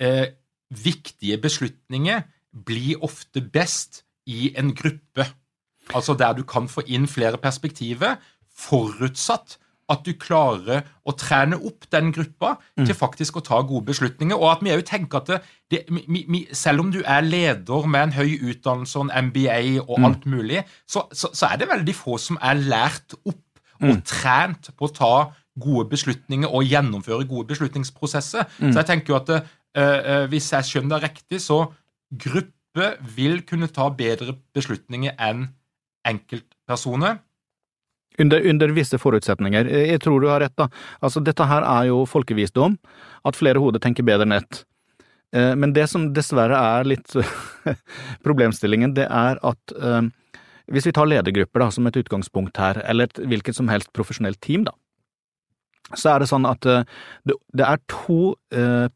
eh, viktige beslutninger blir ofte best i en gruppe. Altså der du kan få inn flere perspektiver, forutsatt at du klarer å trene opp den gruppa mm. til faktisk å ta gode beslutninger. Og at vi òg tenker at det, det, mi, mi, selv om du er leder med en høy utdannelse og en MBA og mm. alt mulig, så, så, så, er det veldig få som er lært opp og mm. trent på å ta gode beslutninger og gjennomføre gode beslutningsprosesser. Mm. Så jeg tenker jo at det, uh, hvis jeg skjønner det riktig, så gruppe vil kunne ta bedre beslutninger enn enkeltpersoner. Under, under, visse forutsetninger. Jeg tror du har rett, da. Altså, dette her er jo folkevisdom. At flere hoder tenker bedre enn ett. Eh, men det som dessverre er litt problemstillingen, det er at eh, hvis vi tar ledergrupper da, som et utgangspunkt her, eller et hvilket som helst profesjonelt team, da, så er det sånn at eh, det er to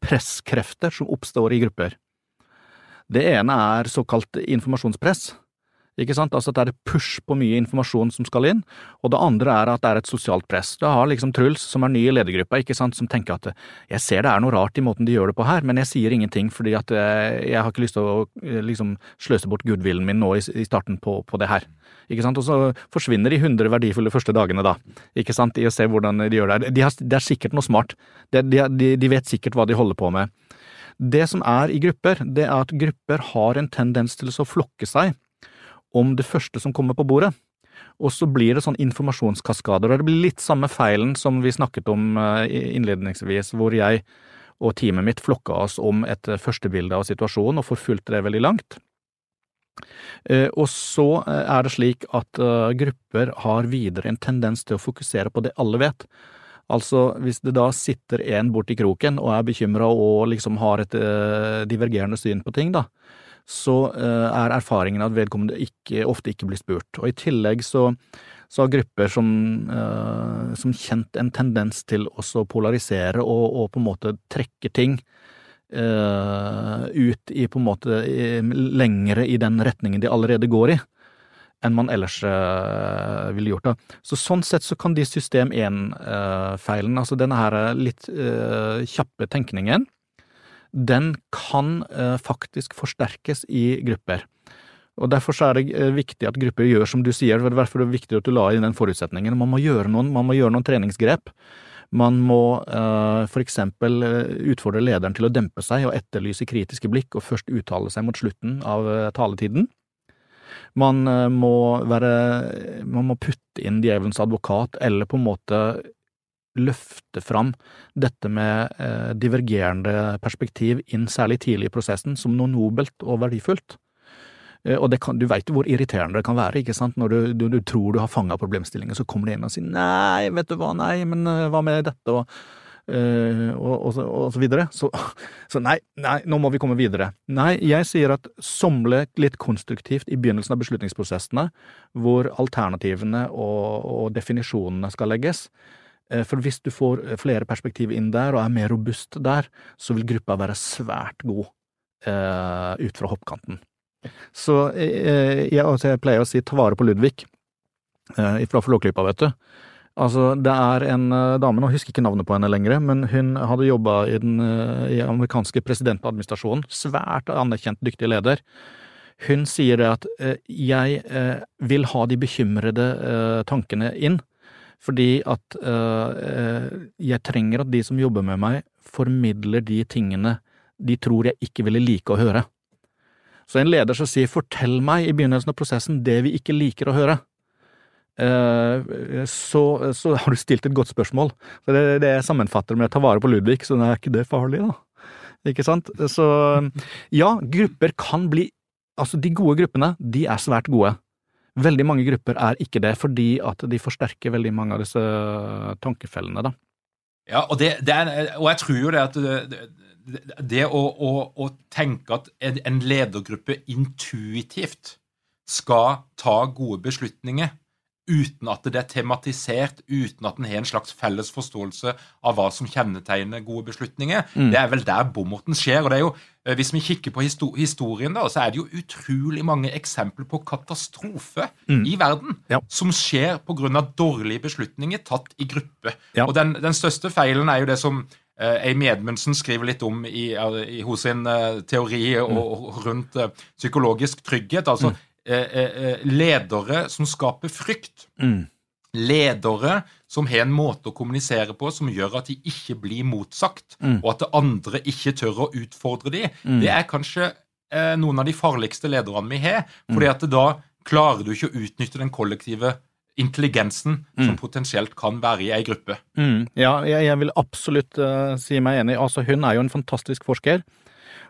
presskrefter som oppstår i grupper. Det ene er såkalt informasjonspress. Ikke sant? Altså at det er et push på mye informasjon som skal inn, og det andre er at det er et sosialt press. Du har liksom Truls, som er ny i ledergruppa, ikke sant, som tenker at jeg ser det er noe rart i måten de gjør det på her, men jeg sier ingenting fordi at eh, jeg har ikke lyst til å eh, liksom sløse bort goodwillen min nå i, starten på, på det her. Ikke sant? Og så forsvinner de hundre verdifulle første dagene, da, ikke sant, i å se hvordan de gjør det. De har, det er sikkert noe smart. De, de, de vet sikkert hva de holder på med. Det som er i grupper, det er at grupper har en tendens til å flokke seg om det første som kommer på bordet. Og så blir det sånn informasjonskaskader, og det blir litt samme feilen som vi snakket om eh, innledningsvis, hvor jeg og teamet mitt flokka oss om et eh, førstebilde av situasjonen og forfulgte det veldig langt. Eh, og så er det slik at grupper har videre en tendens til å fokusere på det alle vet. Altså, hvis det da sitter en borti kroken og er bekymra og liksom har et divergerende syn på ting, da, så eh, er erfaringen at vedkommende ikke, ofte ikke blir spurt. Og i tillegg så, så har grupper som, uh, som, kjent en tendens til å polarisere og, og, på en måte trekke ting uh, ut i på en måte lengre i den retningen de allerede går i, enn man ellers øh, ville gjort. Da. Så Sånn sett så kan de system 1-feilen, altså denne her litt kjappe tenkningen, den kan eh, faktisk forsterkes i grupper. Og Derfor er det eh, viktig at grupper gjør som du sier, derfor er det viktig at du la inn den forutsetningen. Man må gjøre noen, man må gjøre noen treningsgrep. Man må uh, for eksempel utfordre lederen til å dempe seg og etterlyse kritiske blikk, og først uttale seg mot slutten av taletiden. Man må være Man må putte inn djevelens advokat, eller på en måte løfte fram dette med eh, divergerende perspektiv inn særlig tidlig i prosessen som noe nobelt og verdifullt. Eh, og kan, du veit jo hvor irriterende det kan være, ikke sant, når du, du, du tror du har fanga problemstillingen, så kommer det inn og sier nei, vet du hva, nei, men uh, hva med dette, og Uh, og, og, og, så videre. Så, så, nei, nei, nå må vi komme videre. Nei, jeg sier at somle litt konstruktivt i begynnelsen av beslutningsprosessene, hvor alternativene og, og definisjonene skal legges. Uh, for hvis du får flere perspektiv inn der, og er mer robust der, så vil gruppa være svært god uh, ut fra hoppkanten. Så jeg, altså, jeg, pleier å si ta vare på Ludvig fra Flåklypa, vet du. Altså, det er en uh, dame, nå husker jeg ikke navnet på henne lenger, men hun hadde jobba i den uh, i amerikanske presidentadministrasjonen, svært anerkjent dyktig leder. Hun sier det at uh, jeg vil ha de bekymrede tankene inn, fordi at jeg trenger at de som jobber med meg, formidler de tingene de tror jeg ikke ville like å høre. Så en leder som sier fortell meg i begynnelsen av prosessen det vi ikke liker å høre, Eh, så, så, har du stilt et godt spørsmål. Så det, det sammenfatter med å ta vare på Ludvig, så er ikke det farlig, da. Ikke sant? Så ja, grupper kan bli Altså, de gode gruppene, de er svært gode. Veldig mange grupper er ikke det, fordi at de forsterker veldig mange av disse tankefellene, da. Ja, og, det, det er, og jeg tror jo det at det, det å, å, å, tenke at en ledergruppe intuitivt skal ta gode beslutninger uten at det er tematisert, uten at en har en slags felles forståelse av hva som kjennetegner gode beslutninger. Mm. Det er vel der bommerten skjer. og det er jo, eh, Hvis vi kikker på historien, da, så er det jo utrolig mange eksempler på katastrofe mm. i verden ja. som skjer pga. dårlige beslutninger tatt i gruppe. Ja. Og den, den, største feilen er jo det som Amy Edmundsen skriver litt om i, i hos sin uh, teori og, og rundt psykologisk trygghet. altså mm. Eh, eh, eh, ledere som skaper frykt. Mm. Ledere som har en måte å kommunisere på som gjør at de ikke blir motsagt, mm. og at det andre ikke tør å utfordre dem. Mm. Det er kanskje eh, noen av de farligste lederne vi har, fordi mm. at da klarer du ikke å utnytte den kollektive intelligensen som mm. potensielt kan være i ei gruppe. Mm. Ja, jeg, jeg, vil absolutt uh, si meg enig. Altså, hun er jo en fantastisk forsker.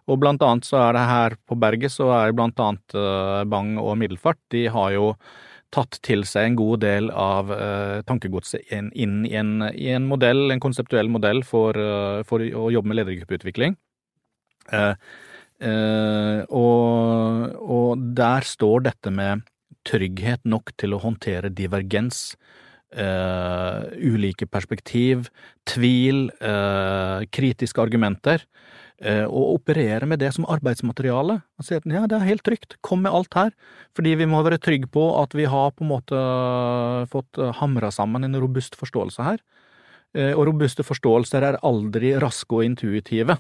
Og blant annet så er det her på berget så er blant annet uh, Bang og Middelfart, de har jo tatt til seg en god del av uh, tankegodset inn, inn i, en, i, en, modell, en konseptuell modell for, uh, for å jobbe med ledergruppeutvikling. Uh, og, og, der står dette med trygghet nok til å håndtere divergens, ulike perspektiv, tvil, kritiske argumenter. Eh, og operere med det som arbeidsmateriale. Og si at ja, det er helt trygt, kom med alt her, fordi vi må være trygge på at vi har på en måte fått hamra sammen en robust forståelse her. Eh, og robuste forståelser er aldri raske og intuitive.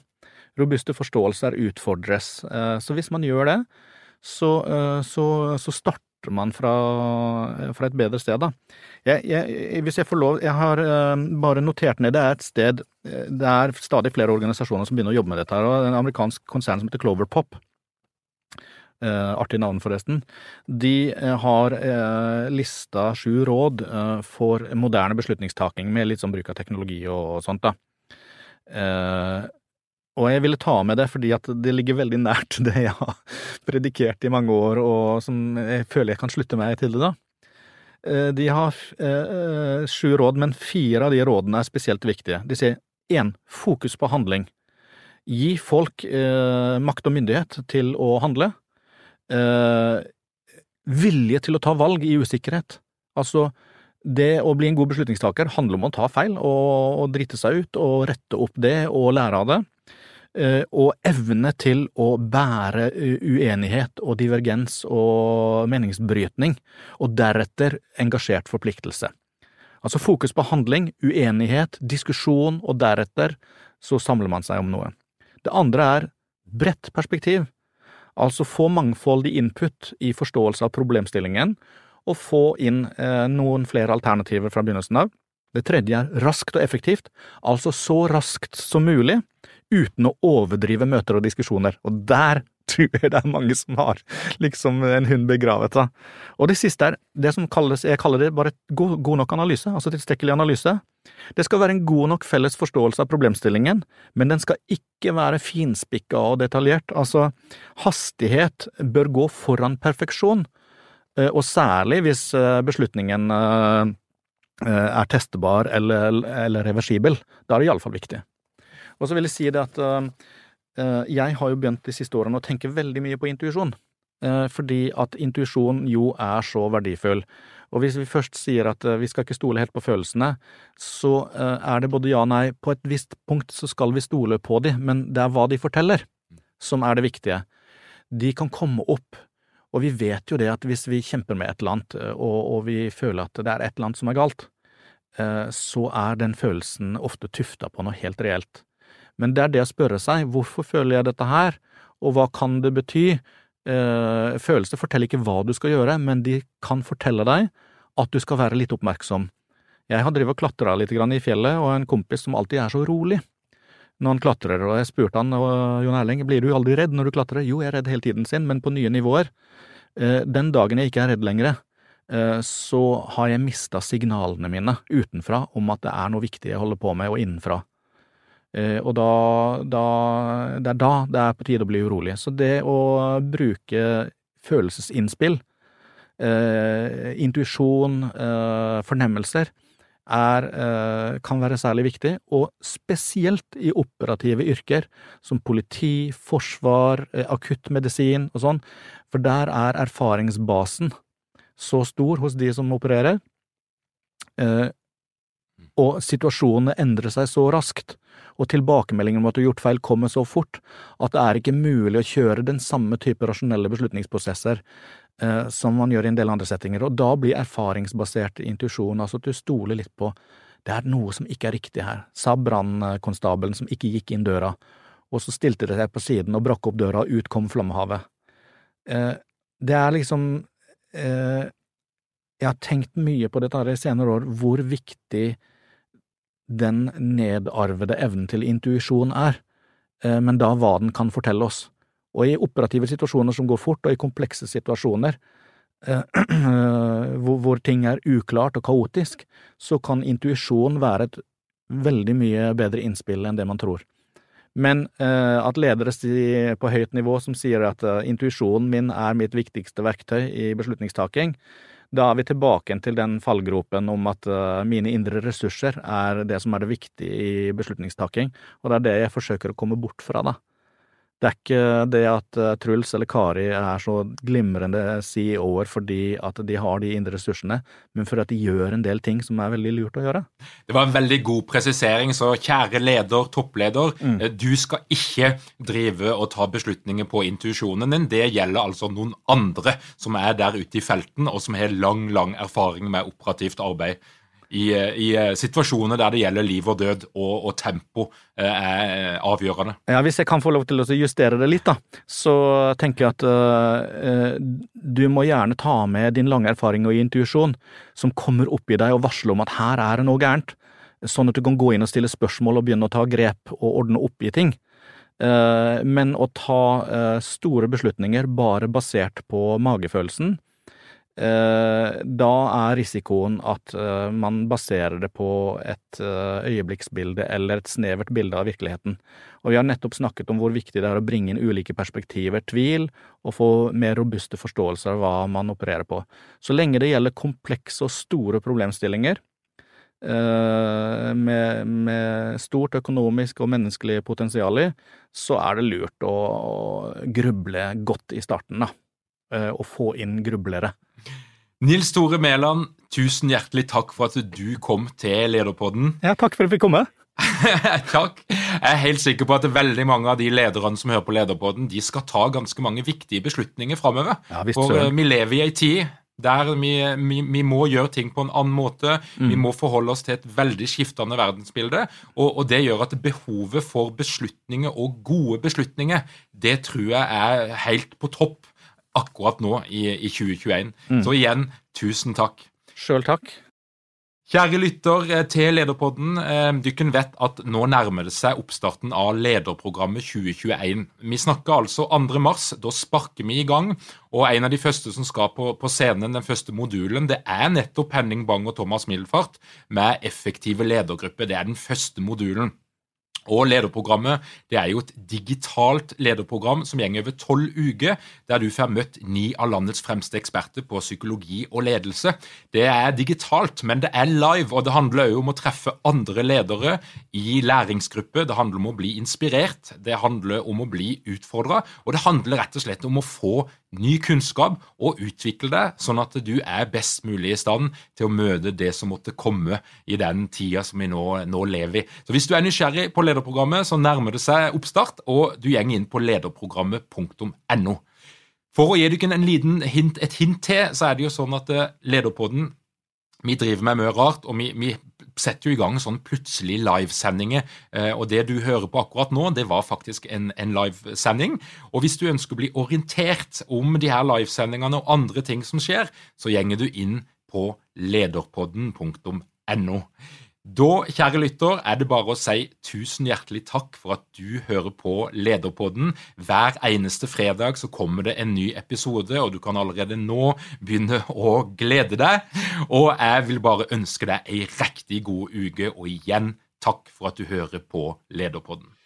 Robuste forståelser utfordres. Eh, så hvis man gjør det, så, så, så starter man fra, fra, et bedre sted, da. Jeg, jeg, hvis jeg får lov, jeg har uh, bare notert ned det er et sted eh, Det er stadig flere organisasjoner som begynner å jobbe med dette, her, og en amerikansk konsern som heter Cloverpop. Uh, artig navn, forresten. De har lista sju råd for moderne beslutningstaking med litt sånn bruk av teknologi og, sånt, da. Og jeg ville ta med det fordi at det ligger veldig nært det jeg har predikert i mange år, og som jeg føler jeg kan slutte meg til det, da. Eh, de har eh, sju råd, men fire av de rådene er spesielt viktige. De sier én, fokus på handling. Gi folk eh, makt og myndighet til å handle. Eh, vilje til å ta valg i usikkerhet. Altså, det å bli en god beslutningstaker handler om å ta feil og, og drite seg ut og rette opp det og lære av det. Eh, og evne til å bære uenighet og divergens og meningsbrytning, og deretter engasjert forpliktelse. Altså fokus på handling, uenighet, diskusjon, og deretter så samler man seg om noe. Det andre er bredt perspektiv, altså få mangfoldig input i forståelse av problemstillingen, og få inn eh, noen flere alternativer fra begynnelsen av. Det tredje er raskt og effektivt, altså så raskt som mulig, uten å overdrive møter og diskusjoner. Og der tror jeg det er mange som har liksom en hund begravet. da. Og det siste er det som kalles, jeg kaller det bare god, god nok analyse, altså tilstrekkelig analyse. Det skal være en god nok felles forståelse av problemstillingen, men den skal ikke være finspikka og detaljert. Altså, hastighet bør gå foran perfeksjon, eh, og særlig hvis eh, beslutningen eh, er testbar eller, eller reversibel. Da er det iallfall viktig. Og så vil jeg si det at jeg har jo begynt de siste årene å tenke veldig mye på intuisjon. Fordi at intuisjon jo er så verdifull. Og hvis vi først sier at vi skal ikke stole helt på følelsene, så er det både ja og nei. På et visst punkt så skal vi stole på de, men det er hva de forteller som er det viktige. De kan komme opp, og vi vet jo det at hvis vi kjemper med et eller annet, og, og vi føler at det er et eller annet som er galt, så er den følelsen ofte tufta på noe helt reelt. Men det er det å spørre seg hvorfor føler jeg dette her, og hva kan det bety? Eh, følelser forteller ikke hva du skal gjøre, men de kan fortelle deg at du skal være litt oppmerksom. Jeg har drevet og klatra litt i fjellet, og en kompis som alltid er så rolig når han klatrer, og jeg spurte han, Jon Erling, blir du aldri redd når du klatrer? Jo, jeg er redd hele tiden sin, men på nye nivåer. Eh, den dagen jeg ikke er redd lenger, eh, så har jeg mista signalene mine utenfra om at det er noe viktig jeg holder på med, og innenfra. Eh, og da, da, Det er da det er på tide å bli urolig. Så det å bruke følelsesinnspill, eh, intuisjon, eh, fornemmelser, er, eh, kan være særlig viktig, og spesielt i operative yrker som politi, forsvar, eh, akuttmedisin og sånn, for der er erfaringsbasen så stor hos de som opererer, eh, og situasjonene endrer seg så raskt og tilbakemeldingen om at du har gjort feil kommer så fort at det er ikke mulig å kjøre den samme type rasjonelle beslutningsprosesser eh, som man gjør i en del andre settinger, og da blir erfaringsbasert intuisjon, altså at du stoler litt på det er noe som ikke er riktig her, sa brannkonstabelen som ikke gikk inn døra, og så stilte det seg på siden og brakk opp døra, og ut kom flammehavet. Eh, det er liksom eh, Jeg har tenkt mye på dette i senere år, hvor viktig den nedarvede evnen til intuisjon er, eh, men da hva den kan fortelle oss. Og i operative situasjoner som går fort, og i komplekse situasjoner eh, hvor, ting er uklart og kaotisk, så kan intuisjon være et veldig mye bedre innspill enn det man tror. Men at ledere på høyt nivå som sier at intuisjonen min er mitt viktigste verktøy i beslutningstaking, da er vi tilbake til den fallgropen om at uh, mine indre ressurser er det som er det viktige i beslutningstaking, og det er det jeg forsøker å komme bort fra, da. Det er ikke det at uh, Truls eller Kari er så glimrende CEO-er fordi at de har de indre ressursene, men fordi at de gjør en del ting som er veldig lurt å gjøre. Det var en veldig god presisering, så kjære leder, toppleder, mm. Eh, du skal ikke drive og ta beslutninger på intuisjonen din. Det gjelder altså noen andre som er der ute i felten, og som har lang, lang erfaring med operativt arbeid i, i, eh, situasjoner der det gjelder liv og død, og, og tempo eh, er avgjørende. Ja, Hvis jeg kan få lov til å justere det litt, da, så tenker jeg at uh, du må gjerne ta med din lange erfaring og intuisjon som kommer opp i deg og varsler om at her er det noe gærent, sånn at du kan gå inn og stille spørsmål og begynne å ta grep og ordne opp i ting. Men å ta store beslutninger bare basert på magefølelsen, Eh, da er risikoen at eh, man baserer det på et eh, øyeblikksbilde eller et snevert bilde av virkeligheten. Og vi har nettopp snakket om hvor viktig det er å bringe inn ulike perspektiver, tvil, og få mer robuste forståelser av hva man opererer på. Så lenge det gjelder komplekse og store problemstillinger, med, med, stort økonomisk og menneskelig potensial i, så er det lurt å, å gruble godt i starten, da. Og få inn grublere. Nils Tore Mæland, tusen hjertelig takk for at du kom til Lederpodden. Ja, takk for at jeg fikk komme. takk. Jeg er helt sikker på at veldig mange av de lederne som hører på Lederpodden, de skal ta ganske mange viktige beslutninger framover. Ja, for uh, vi lever i ei tid der vi, vi, vi, må gjøre ting på en annen måte. Mm. Vi må forholde oss til et veldig skiftende verdensbilde. Og, og, det gjør at behovet for beslutninger og gode beslutninger, det tror jeg er helt på topp akkurat nå i, i 2021. Mm. Så igjen, tusen takk. Sjøl takk. Kjære lytter eh, til Lederpodden. Eh, Dykken vet at nå nærmer det seg oppstarten av lederprogrammet 2021. Vi snakker altså 2. mars. Da sparker vi i gang. Og en av de første som skal på, på scenen, den første modulen, det er nettopp Henning Bang og Thomas Middelfart med effektive ledergrupper. Det er den første modulen. Og Lederprogrammet det er jo et digitalt lederprogram som går over tolv uker, der du får møtt ni av landets fremste eksperter på psykologi og ledelse. Det er digitalt, men det er live, og det handler òg om å treffe andre ledere i læringsgrupper. Det handler om å bli inspirert, det handler om å bli utfordra, og det handler rett og slett om å få ny kunnskap og utvikle deg, sånn at du er best mulig i stand til å møte det som måtte komme i den tida som vi nå, nå lever i. Så Hvis du er nysgjerrig på lederprogrammet, så nærmer det seg oppstart, og du går inn på lederprogrammet.no. For å gi dere hint, et hint til, så er det jo sånn at eh, Lederpodden vi driver med mye rart, og vi, vi setter jo i gang sånn plutselig livesendinger. Eh, og det du hører på akkurat nå, det var faktisk en, en livesending. Og hvis du ønsker å bli orientert om de her livesendingene og andre ting som skjer, så gjenger du inn på lederpodden.no. Da, kjære lytter, er det bare å si tusen hjertelig takk for at du hører på Lederpodden. Hver eneste fredag så kommer det en ny episode, og du kan allerede nå begynne å glede deg. Og jeg vil bare ønske deg ei riktig god uke, og igjen takk for at du hører på Lederpodden.